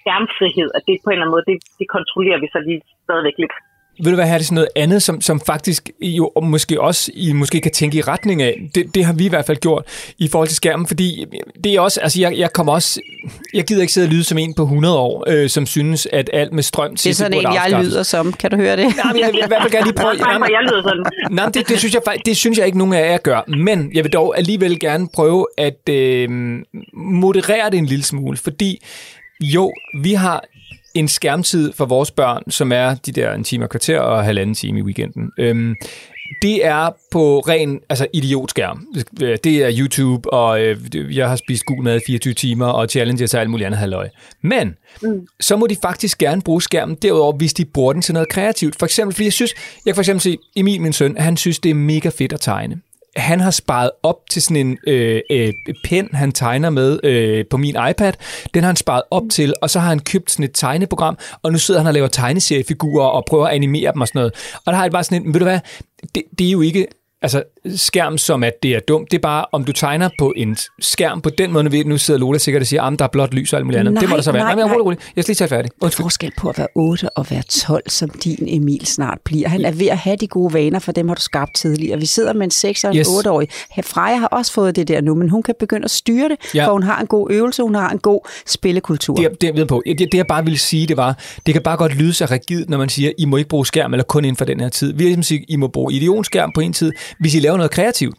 skærmfrihed, at det på en eller anden måde, det, det kontrollerer vi så lige stadigvæk lidt. Vil du hvad, her er det sådan noget andet, som, som faktisk jo måske også I måske kan tænke i retning af. Det, det har vi i hvert fald gjort i forhold til skærmen, fordi det er også, altså jeg, jeg kommer også, jeg gider ikke sidde og lyde som en på 100 år, øh, som synes, at alt med strøm Det er til sådan en, jeg lyder som. Kan du høre det? Nej, men jeg vil i hvert fald gerne lige prøve. Nej, jeg lyder sådan. Nej, det, det, synes jeg, faktisk- det synes jeg ikke, nogen af jer gør. Men jeg vil dog alligevel gerne prøve at øh, moderere det en lille smule, fordi jo, vi har en skærmtid for vores børn, som er de der en time og kvarter og halvanden time i weekenden. Øhm, det er på ren altså idiotskærm. Det er YouTube, og øh, jeg har spist gul mad i 24 timer, og challenges og alt muligt andet halvøj. Men mm. så må de faktisk gerne bruge skærmen derudover, hvis de bruger den til noget kreativt. For eksempel, fordi jeg synes, jeg kan for eksempel se Emil, min søn, han synes, det er mega fedt at tegne han har sparet op til sådan en øh, øh, pen, han tegner med øh, på min iPad. Den har han sparet op til, og så har han købt sådan et tegneprogram, og nu sidder han og laver tegneseriefigurer og prøver at animere dem og sådan noget. Og der har jeg bare sådan en, ved du hvad, det, det er jo ikke altså skærm, som at det er dumt. Det er bare, om du tegner på en skærm på den måde, nu ved- nu sidder Lola sikkert og siger, at der er blot lys og alt muligt andet. Nej, det må der så være. nej, Nej, nej. rolig, rolig. Jeg skal lige tage færdig. Der er Undskyld. forskel på at være 8 og være 12, som din Emil snart bliver. Han er ved at have de gode vaner, for dem har du skabt tidligere. Vi sidder med en 6 og en Yes. 8-årig. Freja har også fået det der nu, men hun kan begynde at styre det, Ja. for hun har en god øvelse, hun har en god spillekultur. Det, det, jeg ved på. Det, det, jeg bare ville sige, det var, det kan bare godt lyde så rigidt, når man siger, I må ikke bruge skærm, eller kun inden for den her tid. Vi vil ligesom sige, I må bruge idionskærm på en tid, hvis I laver noget kreativt.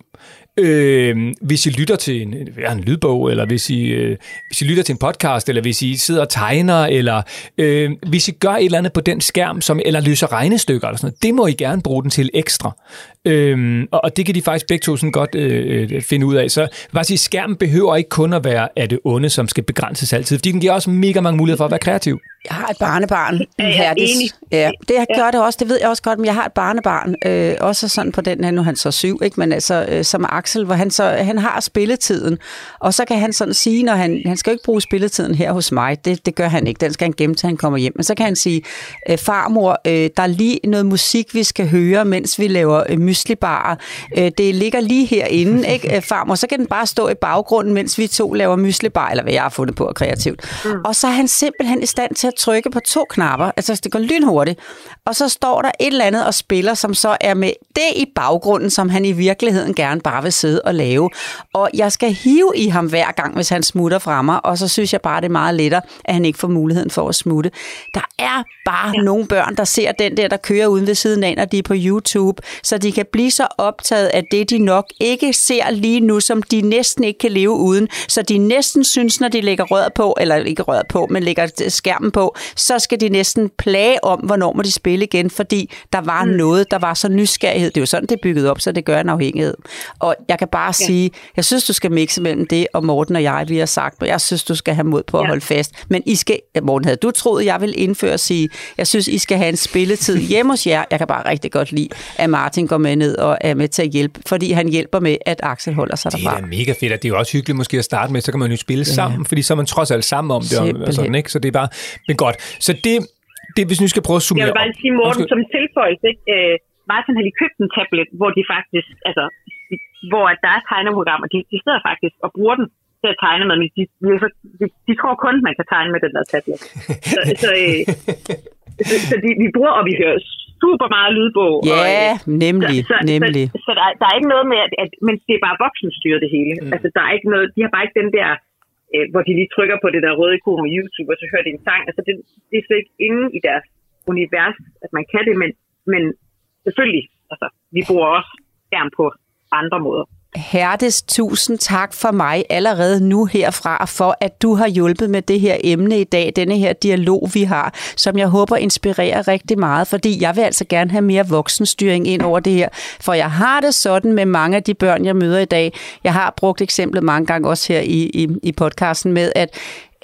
Øh, hvis I lytter til en, ja, en lydbog, eller hvis I, øh, hvis I lytter til en podcast, eller hvis I sidder og tegner, eller øh, hvis I gør et eller andet på den skærm, som, eller løser regnestykker, eller sådan noget, det må I gerne bruge den til ekstra. Øh, og, og det kan de faktisk begge to sådan godt øh, øh, finde ud af. Så bare sige, skærmen behøver ikke kun at være af det onde, som skal begrænses altid, fordi den giver også mega mange muligheder for at være kreativ. Jeg har et barnebarn, jeg Herdis. enig. Ja, det jeg gør det også, det ved jeg også godt, men jeg har et barnebarn, øh, også sådan på den her, nu er han så syv, ikke? men altså, øh, som Axel, hvor han, så, han har spilletiden, og så kan han sådan sige, når han, han skal jo ikke bruge spilletiden her hos mig, det, det gør han ikke, den skal han gemme til han kommer hjem, men så kan han sige, øh, farmor, øh, der er lige noget musik, vi skal høre, mens vi laver øh, myslibarer, øh, det ligger lige herinde, ikke, øh, farmor, så kan den bare stå i baggrunden, mens vi to laver myslibar, eller hvad jeg har fundet på kreativt. Mm. Og så er han simpelthen i stand til at trykke på to knapper, altså det går lynhurtigt, og så står der et eller andet og spiller, som så er med det i baggrunden, som han i virkeligheden gerne bare vil sidde og lave. Og jeg skal hive i ham hver gang, hvis han smutter fra mig, og så synes jeg bare, det er meget lettere, at han ikke får muligheden for at smutte. Der er bare ja. nogle børn, der ser den der, der kører uden ved siden af, når de er på YouTube, så de kan blive så optaget af det, de nok ikke ser lige nu, som de næsten ikke kan leve uden. Så de næsten synes, når de lægger røret på, eller ikke røret på, men lægger skærmen på, så skal de næsten plage om, hvornår må de spille igen, fordi der var mm. noget, der var så nysgerrighed. Det er jo sådan, det er bygget op, så det gør en afhængighed. Og jeg kan bare ja. sige, jeg synes, du skal mixe mellem det, og Morten og jeg, vi har sagt, og jeg synes, du skal have mod på at ja. holde fast. Men I skal, Morten, havde du troet, jeg vil indføre at sige, jeg synes, I skal have en spilletid hjemme hos jer. Jeg kan bare rigtig godt lide, at Martin går med ned og er med til at hjælpe, fordi han hjælper med, at Axel holder sig Det derfra. er da mega fedt, og det er jo også hyggeligt måske at starte med, så kan man jo spille ja. sammen, fordi så er man trods alt sammen om det, og, og sådan, ikke? Så det er bare, men godt. Så det, det hvis vi skal prøve at Jeg summere vil bare sige, Morten, Undskyld. som tilføjelse, ikke? Øh, Martin har lige købt en tablet, hvor de faktisk, altså, hvor at der er tegneprogrammer, de, de sidder faktisk og bruger den til at tegne med, men de, de, de, de tror kun, man kan tegne med den der tablet. Så, så, øh, så, så de, vi bruger, og vi hører super meget lydbog. og, Ja, øh, nemlig, så, så, nemlig. Så, så der, er- der er ikke noget med, at, at men det er bare voksenstyret det hele. Mm. Altså, der er ikke noget, de har bare ikke den der, øh, hvor de lige trykker på det der røde ikon med YouTube, og så hører de en sang. Altså, det, det er slet ikke inde i deres univers, at man kan det, men, men selvfølgelig, altså, vi bruger også skærm på andre måder. Herdes, tusind tak for mig allerede nu herfra, for at du har hjulpet med det her emne i dag, denne her dialog, vi har, som jeg håber inspirerer rigtig meget, fordi jeg vil altså gerne have mere voksenstyring ind over det her, for jeg har det sådan med mange af de børn, jeg møder i dag. Jeg har brugt eksemplet mange gange også her i, i, i podcasten med, at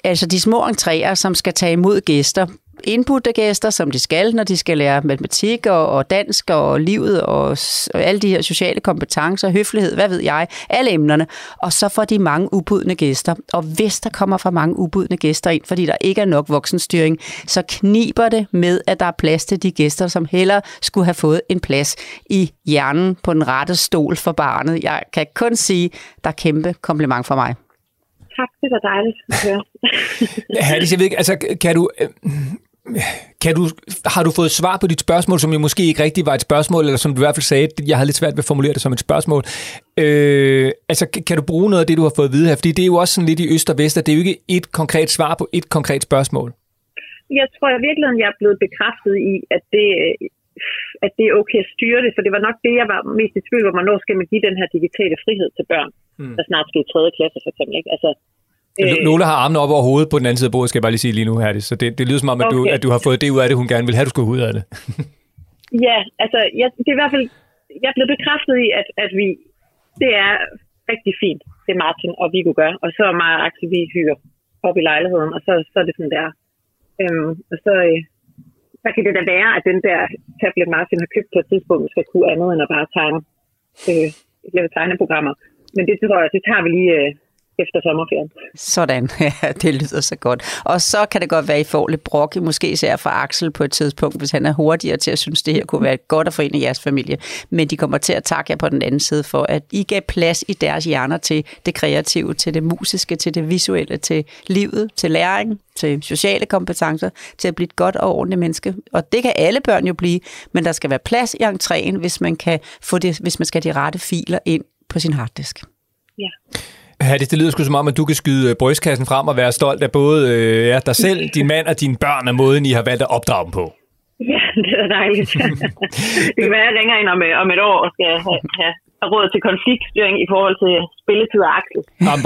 altså de små entréer, som skal tage imod gæster, indbudte gæster, som de skal, når de skal lære matematik og, og dansk og livet og, og alle de her sociale kompetencer, høflighed, hvad ved jeg, alle emnerne. Og så får de mange ubudne gæster. Og hvis der kommer for mange ubudne gæster ind, fordi der ikke er nok voksenstyring, så kniber det med, at der er plads til de gæster, som heller skulle have fået en plads i hjernen på den rette stol for barnet. Jeg kan kun sige, der er kæmpe kompliment for mig. Tak, det var dejligt at høre. Herdis, jeg ved ikke, altså, kan du... øh, Kan du, har du fået svar på dit spørgsmål, som jo måske ikke rigtig var et spørgsmål, eller som du i hvert fald sagde, jeg havde lidt svært ved at formulere det som et spørgsmål. Øh, altså, kan- du bruge noget af det, du har fået at vide her? Fordi det er jo også sådan lidt i øst og vest, at det er jo ikke et konkret svar på et konkret spørgsmål. jeg tror i virkeligheden, jeg er blevet bekræftet i, at det, at det er okay at styre det, for det var nok det, jeg var mest i tvivl om, hvornår skal man give den her digitale frihed til børn, mm. der snart skal i 3. klasse for eksempel. Ikke? Altså, Øh. Lola har armene op over hovedet på den anden side af bordet, skal jeg bare lige sige lige nu, Herdis. Så det, det lyder som om, at, du, at du har fået det ud af det, hun gerne vil have, du skulle ud af det. Ja, altså, jeg, det er i hvert fald, jeg blevet bekræftet i, at, at vi, det er rigtig fint, det Martin og Viggo gør, og så er og Axel, vi hyrer op i lejligheden, og så, så er det sådan der. Øhm, og så, øh, så kan det da være, at den der tablet Martin har købt på et tidspunkt, skal kunne andet end at bare tegne, øh, lave tegneprogrammer. Men det tror jeg, det tager vi lige øh, efter sommerferien. Sådan, ja, det lyder så godt. Og så kan det godt være, at I får lidt brok, måske især fra Axel på et tidspunkt, hvis han er hurtigere til at synes, det her kunne være godt at forene jeres familie. Men de kommer til at takke jer på den anden side for, at I gav plads i deres hjerner til det kreative, til det musiske, til det visuelle, til livet, til læring, til sociale kompetencer, til at blive et godt og ordentligt menneske. Og det kan alle børn jo blive, men der skal være plads i entréen, hvis man, kan få det, hvis man skal have de rette filer ind på sin harddisk. Ja. Herdis, det lyder sgu som om, at du kan skyde øh, brystkassen frem og være stolt af både øh, ja, dig selv, din mand og dine børn af måden, I har valgt at opdrage dem på. Ja, det er dejligt. det kan være, at jeg ringer ind om, øh, om et år og skal have, have råd til konfliktstyring i forhold til spilletid og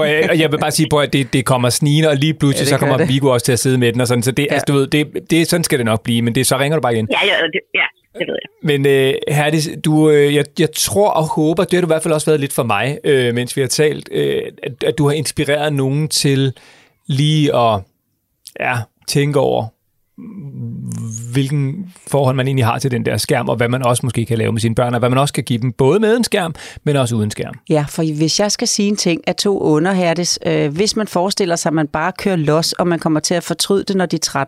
øh, og jeg vil bare sige, at det, det kommer snigende, og lige pludselig Ja, så kommer det. Viggo også til at sidde med den. Og sådan, så det, ja. altså, du ved, det, det, sådan skal det nok blive, men det, så ringer du bare igen. Ja, ja, det, ja, det ved jeg. Men øh, Herdis, du, øh, jeg, jeg tror og håber, det har du i hvert fald også været lidt for mig, øh, mens vi har talt, øh, at, at du har inspireret nogen til lige at ja, tænke over, hvilken forhold man egentlig har til den der skærm, og hvad man også måske kan lave med sine børn, og hvad man også kan give dem, både med en skærm, men også uden skærm. Ja, for hvis jeg skal sige en ting af to underhærdes, øh, hvis man forestiller sig, at man bare kører los, og man kommer til at fortryde det, når de er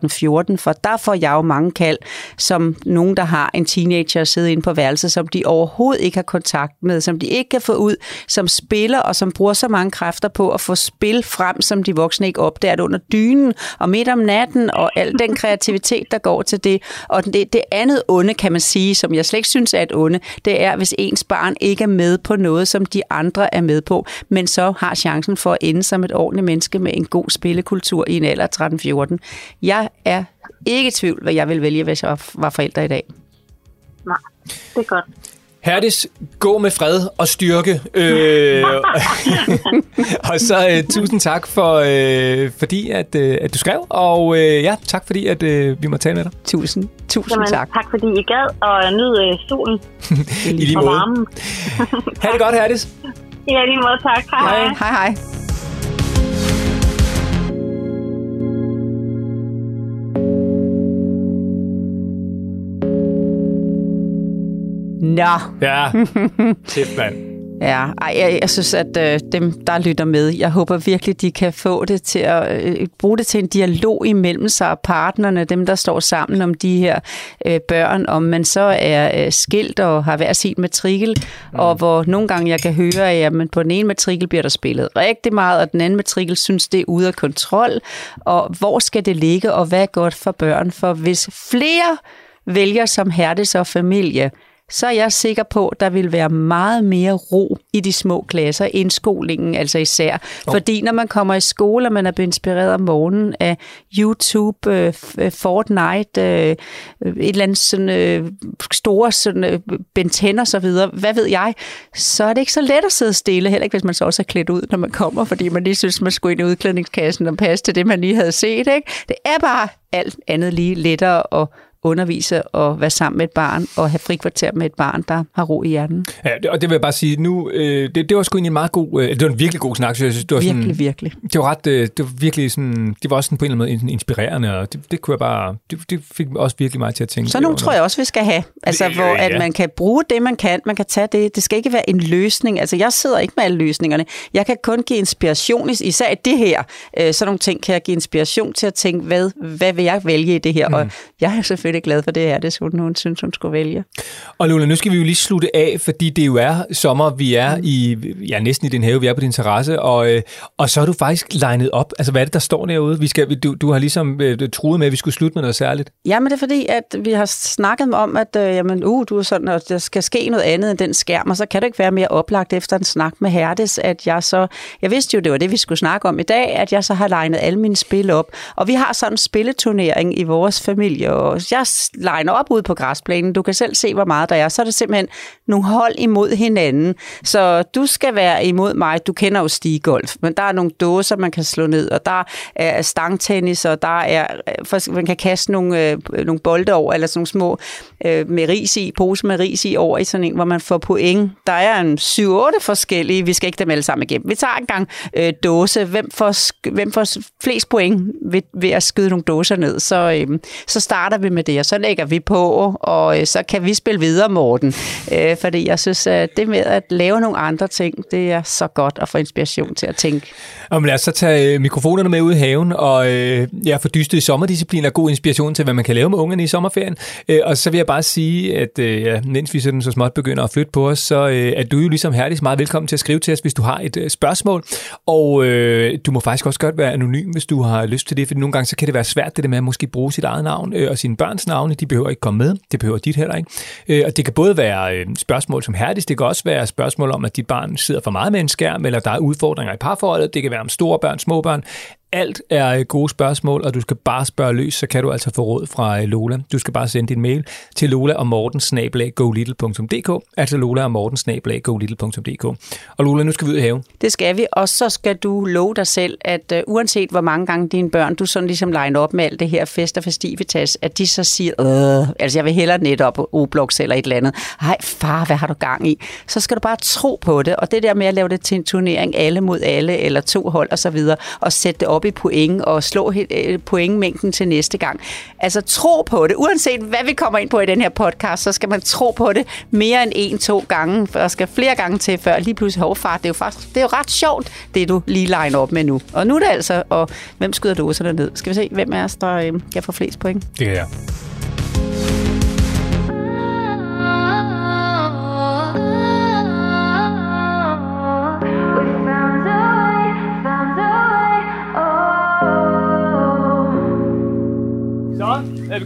13-14, for der får jeg jo mange kald, som nogen, der har en teenager at sidde inde på værelset, som de overhovedet ikke har kontakt med, som de ikke kan få ud, som spiller og som bruger så mange kræfter på at få spil frem, som de voksne ikke opdager det under dynen og midt om natten, og al den kreativitet, der går til det. Og det, det andet onde, kan man sige, som jeg slet ikke synes er et onde, det er, hvis ens barn ikke er med på noget, som de andre er med på, men så har chancen for at ende som et ordentligt menneske med en god spillekultur i en alder 13-14. Jeg er ikke i tvivl, hvad jeg vil vælge, hvis jeg var forælder i dag. Nej, det er godt. Herdis, gå med fred og styrke. Øh, og så øh, tusind tak for, øh, fordi at, øh, at du skrev, og øh, ja, tak fordi at øh, vi må tale med dig. Tusind, tusind Jamen, tak. tak fordi I gad, og nyd øh, solen I lige og måde. varmen. Ha' det godt, Herdis. Ja, i lige måde, tak. Hej. hej. Hej hej. Nå, Ja, tæft mand. ja, ej, jeg, jeg synes, at øh, dem, der lytter med, jeg håber virkelig, de kan få det til at øh, bruge det til en dialog imellem sig og partnerne, dem, der står sammen om de her øh, børn, om man så er øh, skilt og har hver sin matrikel, mm. og hvor nogle gange jeg kan høre, at jamen, på den ene matrikel bliver der spillet rigtig meget, og den anden matrikel synes, det er ude af kontrol, og hvor skal det ligge, og hvad er godt for børn? For hvis flere vælger som herdes og familie, så er jeg sikker på, at der vil være meget mere ro i de små klasser, indskolingen altså især. Oh. Fordi når man kommer i skole, og man er blevet inspireret om morgenen af YouTube, øh, f- Fortnite, øh, et eller andet sådan, øh, store sådan, øh, bentenner og så videre, hvad ved jeg, så er det ikke så let at sidde stille, heller ikke hvis man så også er klædt ud, når man kommer, fordi man lige synes, man skulle ind i udklædningskassen og passe til det, man lige havde set. Ikke? Det er bare alt andet lige lettere at undervise og være sammen med et barn og have frikvarter med et barn, der har ro i hjernen. Ja, det- og det vil jeg bare sige, nu, øh, det, det var sgu egentlig en meget god, øh, det var en virkelig god snak, så jeg synes, det var sådan, Virkelig, virkelig. det var ret, øh, det var virkelig sådan, det var også sådan på en eller anden måde inspirerende, og det, det kunne jeg bare, det, det fik også virkelig mig til at tænke. Så nogle tror jeg også, vi skal have. Altså, Øh, hvor at ja. man kan bruge det, man kan. Man kan tage det. Det skal ikke være en løsning. Altså, jeg sidder ikke med alle løsningerne. Jeg kan kun give inspiration, is- især i det her. Øh, sådan nogle ting kan jeg give inspiration til at tænke, hvad, hvad vil jeg vælge i det her? Mm. Og jeg er selvfølgelig glad for det her. Det skulle hun synes, hun skulle vælge. Og Lola, nu skal vi jo lige slutte af, fordi det jo er sommer, vi er Mm. i, ja, næsten i din have, vi er på din terrasse, og, øh, og så er du faktisk legnet op. Altså, hvad er det, der står derude? Vi skal, du, du har ligesom øh, truet med, at vi skulle slutte med noget særligt. Ja, men det er fordi, at vi har snakket om, at øh, jamen, uh, du er sådan, at der skal ske noget andet end den skærm, og så kan det ikke være mere oplagt efter en snak med Herdes, at jeg så, jeg vidste jo, det var det, vi skulle snakke om i dag, at jeg så har legnet alle mine spil op. Og vi har sådan en spilleturnering i vores familie, og jeg legner op ude på græsplænen. Du kan selv se, hvor meget der er. Så er det simpelthen nogle hold imod hinanden. Så du skal være imod mig. Du kender jo stigolf, men der er nogle dåser, man kan slå ned, og der er stangtennis, og der er, for- man kan kaste nogle, øh, nogle bolde over, eller sådan nogle små øh, med ris i, pose med ris i over i sådan en, hvor man får point. Der er en 7-8 forskellige, vi skal ikke dem alle sammen igennem. Vi tager en gang øh, dåse. Hvem får, hvem får flest point ved, ved at skyde nogle dåser ned? Så, øh, så starter vi med det, og så lægger vi på, og øh, så kan vi spille videre, Morten. Øh, fordi jeg synes, at det med at lave nogle andre ting, det er så godt at få inspiration til at tænke. Og lad os så tage øh, mikrofonerne med ud i haven, og øh, jeg får dystet i sommerdisciplin og god inspiration til, hvad man kan lave med ungerne i sommerferien. Øh, og så vil jeg bare sige, at øh, ja, mens vi sådan så småt begynder at flytte på os, så øh, er du jo ligesom herligst meget velkommen til at skrive til os, hvis du har et øh, spørgsmål. Og øh, du må faktisk også godt være anonym, hvis du har lyst til det, for nogle gange så kan det være svært det der med at måske bruge sit eget navn øh, og sine børns navne. De behøver ikke komme med, det behøver dit heller ikke. Øh, og det kan både være øh, spørgsmål som Herdis, det kan også være spørgsmål om, at dit barn sidder for meget med en skærm, eller der er udfordringer i parforholdet, det kan være om store børn, små børn. Alt er øh, gode spørgsmål, og du skal bare spørge løs, så kan du altså få råd fra øh, Lola. Du skal bare sende din mail til lola og morten altså lola og morten Og Lola, nu skal vi ud i haven. Det skal vi, og så skal du love dig selv, at uh, uanset hvor mange gange dine børn, du sådan ligesom line op med alt det her fest og festivitas, at de så siger, øh, altså jeg vil hellere netop Roblox eller et eller andet. Hej far, hvad har du gang i? Så skal du bare tro på det, og det der med at lave det til en turnering, alle mod alle, eller to hold og så videre, og sætte det op op i point og slå øh, pointmængden til næste gang. Altså tro på det. Uanset hvad vi kommer ind på i den her podcast, så skal man tro på det mere end en, to gange. For der skal flere gange til, før lige pludselig hårdfart. Det er jo faktisk det er jo ret sjovt, det du lige line op med nu. Og nu er det altså, og hvem skyder dåserne ned? Skal vi se, hvem er os, der øh, kan få flest point? Det kan jeg.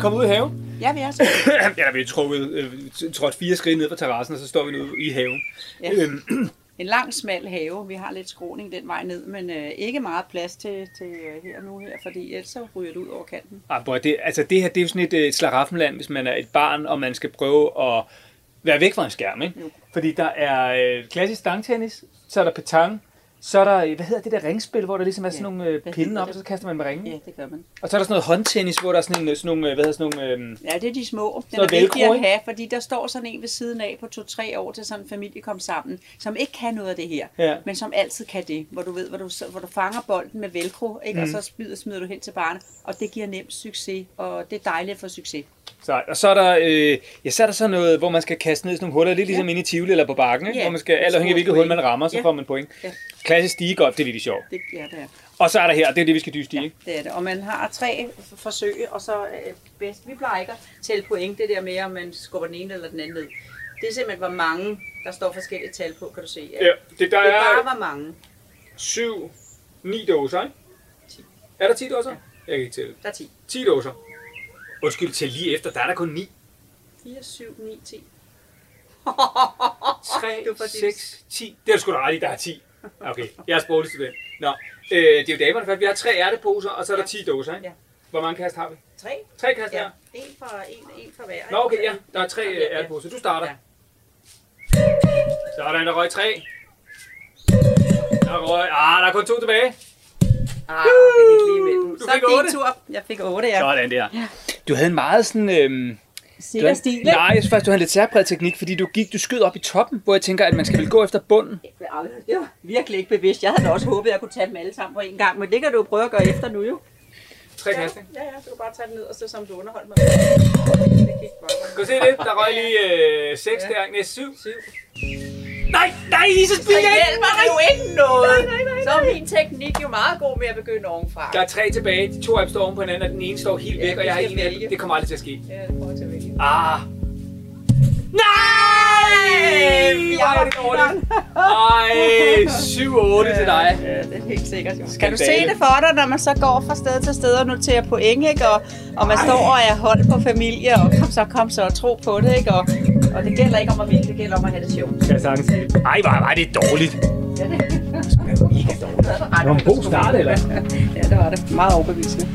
Kommet ud i haven. Ja, vi er så. ja, vi er trukket, øh, trådt fire skridt ned på terrassen, og så står vi nu i haven. Ja. Øhm, En lang, smal have. Vi har lidt skråning den vej ned, men øh, ikke meget plads til, til øh, her nu her, fordi ellers så ryger det ud over kanten. Ah, boy, det, altså det her, det er jo sådan et, øh, et slaraffenland, hvis man er et barn, og man skal prøve at være væk fra en skærm, ikke? Jo. Fordi der er øh, klassisk stangtennis, så er der petanque, så er der, øh, hvad hedder det der ringspil, hvor der ligesom er sådan Ja. nogle øh, pinde op, og så kaster man med ringen. Ja, det gør man. Og så er der sådan noget håndtennis, hvor der er sådan, en, sådan nogle, øh, hvad hedder sådan nogle, øh, Ja, det er de små. Den er vigtig at have, fordi der står sådan en ved siden af på to-tre år til sådan en familie kom sammen, som ikke kan noget af det her, Ja. men som altid kan det, hvor du ved, hvor du, hvor du fanger bolden med velcro, ikke? Mm. og så smider, smider du hen til barnet, og det giver nemt succes, og det er dejligt at få succes. Så, og så er der, øh, ja, så er der så noget, hvor man skal kaste ned i sådan nogle huller, lidt ligesom inde i Tivoli eller på bakken, ikke? Ja. hvor man skal, alt afhængig af hvilket hul man rammer, så Ja. får man point. Ja. Klassisk stigegolf, det er virkelig sjovt. Det, ja, det er. Og så er der her, det er det, vi skal dyste i, ikke? Det er det. Og man har tre forsøg, og så øh, bedst. Vi plejer ikke at tælle point, det der med, om man skubber den ene eller den anden ned. Det er simpelthen, hvor mange, der står forskellige tal på, kan du se. Ja, det, der Det er bare, er hvor mange. 7, 9 dåser, ikke? Er der 10 dåser? Jeg kan ikke tælle. Der er 10. 10 dåser. Undskyld, til lige efter, der er der kun 9. 4, 7, 9, 10. 3, Du får 6, 10. Det er sgu da ret i, der er 10. Okay, jeg er sproglig student. Nå, øh, det er jo damerne først. Vi har tre ærteposer, og så er der 10 dåser, ikke? Ja. Hvor mange kast har vi? 3. Tre kast Ja. her. En for, en, en for hver. Nå, okay, ja. Der er tre øh, ærteposer. Du starter. Ja. Så er der en, der røg tre. Der røg... Ah, der er kun to tilbage. Ah, det gik lige imellem. Du Så fik otte. tur. Jeg fik 8, ja. Sådan der. Du havde en meget sådan... Du Sikker stil, ikke? nej, jeg synes faktisk, du havde en lidt særpræget teknik, fordi du gik, du skød op i toppen, hvor jeg tænker, at man skal vel gå efter bunden. Det var virkelig ikke bevidst. Jeg havde da også håbet, at jeg kunne tage dem alle sammen på en gang, men det kan du jo prøve at gøre efter nu jo. Tre kast, ikke? Ja, ja, du kan bare tage den ned, og så som du underholdt mig. Det gik godt. Kan du se det? Der røg lige øh, seks Ja. der. Næste syv. Syv. Nej, nej, spiller jeg hjælper det jo ikke noget. Nej, nej, nej, Så er min teknik jo meget god med at begynde ovenfra. Der er tre tilbage. De to dem står oven på hinanden, og den ene står helt Ja, væk, og jeg har en vælge. Det kommer aldrig til at ske. Ja, det jeg til at vælge. Ah. Nej! Hvor er det dårligt. Ej, 7-8 til dig. Ja, det er helt sikkert. Jo. Kan du se det for dig, når man så går fra sted til sted og noterer point, ikke? Og, og man står og er hold på familie, og kom så, kom så og tro på det, ikke? Og, og det gælder ikke om at vinde, det gælder om at have det sjovt. Skal jeg sagtens sige. Ej, hvor var det dårligt. Ja, det, Mega dårligt. var Det var en god start, eller? Ja, det var det. Meget overbevisende.